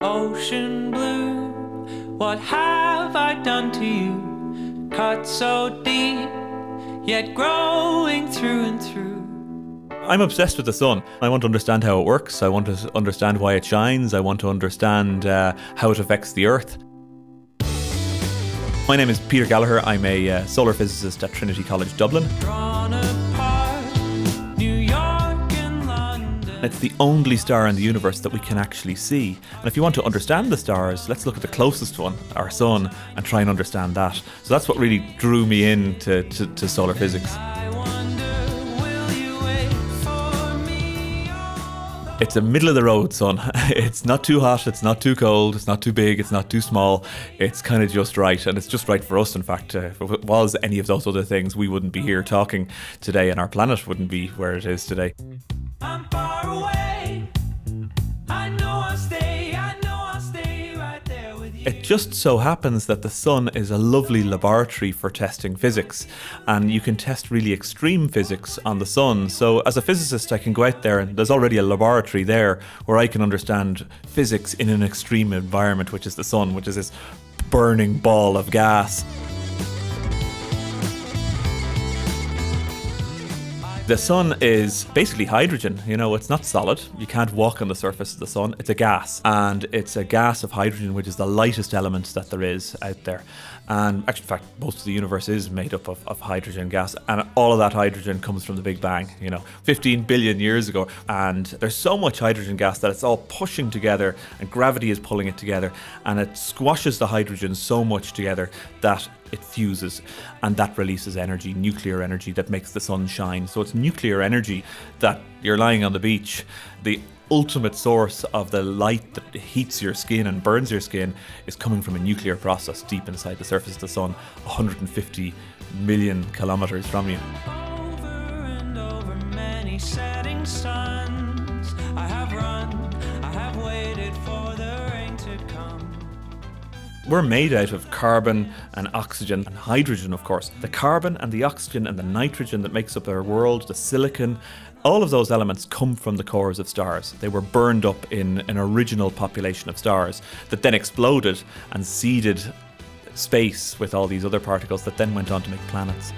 Ocean blue, what have I done to you? Cut so deep, yet growing through and through. I'm obsessed with the sun. I want to understand how it works. I want to understand why it shines. I want to understand uh, how it affects the Earth. My name is Peter Gallagher. I'm a uh, solar physicist at Trinity College Dublin. It's the only star in the universe that we can actually see. And if you want to understand the stars, let's look at the closest one, our sun, and try and understand that. So that's what really drew me in to, to solar physics. It's a middle of the road sun. It's not too hot, it's not too cold, it's not too big, it's not too small. It's kind of just right, and it's just right for us. In fact, uh, if it was any of those other things, we wouldn't be here talking today, and our planet wouldn't be where it is today. It just so happens that the sun is a lovely laboratory for testing physics, and you can test really extreme physics on the sun. So, as a physicist, I can go out there, and there's already a laboratory there where I can understand physics in an extreme environment, which is the sun, which is this burning ball of gas. The sun is basically hydrogen. You know, it's not solid. You can't walk on the surface of the sun. It's a gas. And it's a gas of hydrogen, which is the lightest element that there is out there. And actually, in fact, most of the universe is made up of, of hydrogen gas. And all of that hydrogen comes from the Big Bang, you know, 15 billion years ago. And there's so much hydrogen gas that it's all pushing together, and gravity is pulling it together. And it squashes the hydrogen so much together that it fuses and that releases energy, nuclear energy that makes the sun shine. So it's nuclear energy that you're lying on the beach. The ultimate source of the light that heats your skin and burns your skin is coming from a nuclear process deep inside the surface of the sun, 150 million kilometers from you. Over and over suns. I have run, I have waited for We're made out of carbon and oxygen and hydrogen, of course. The carbon and the oxygen and the nitrogen that makes up our world, the silicon, all of those elements come from the cores of stars. They were burned up in an original population of stars that then exploded and seeded space with all these other particles that then went on to make planets.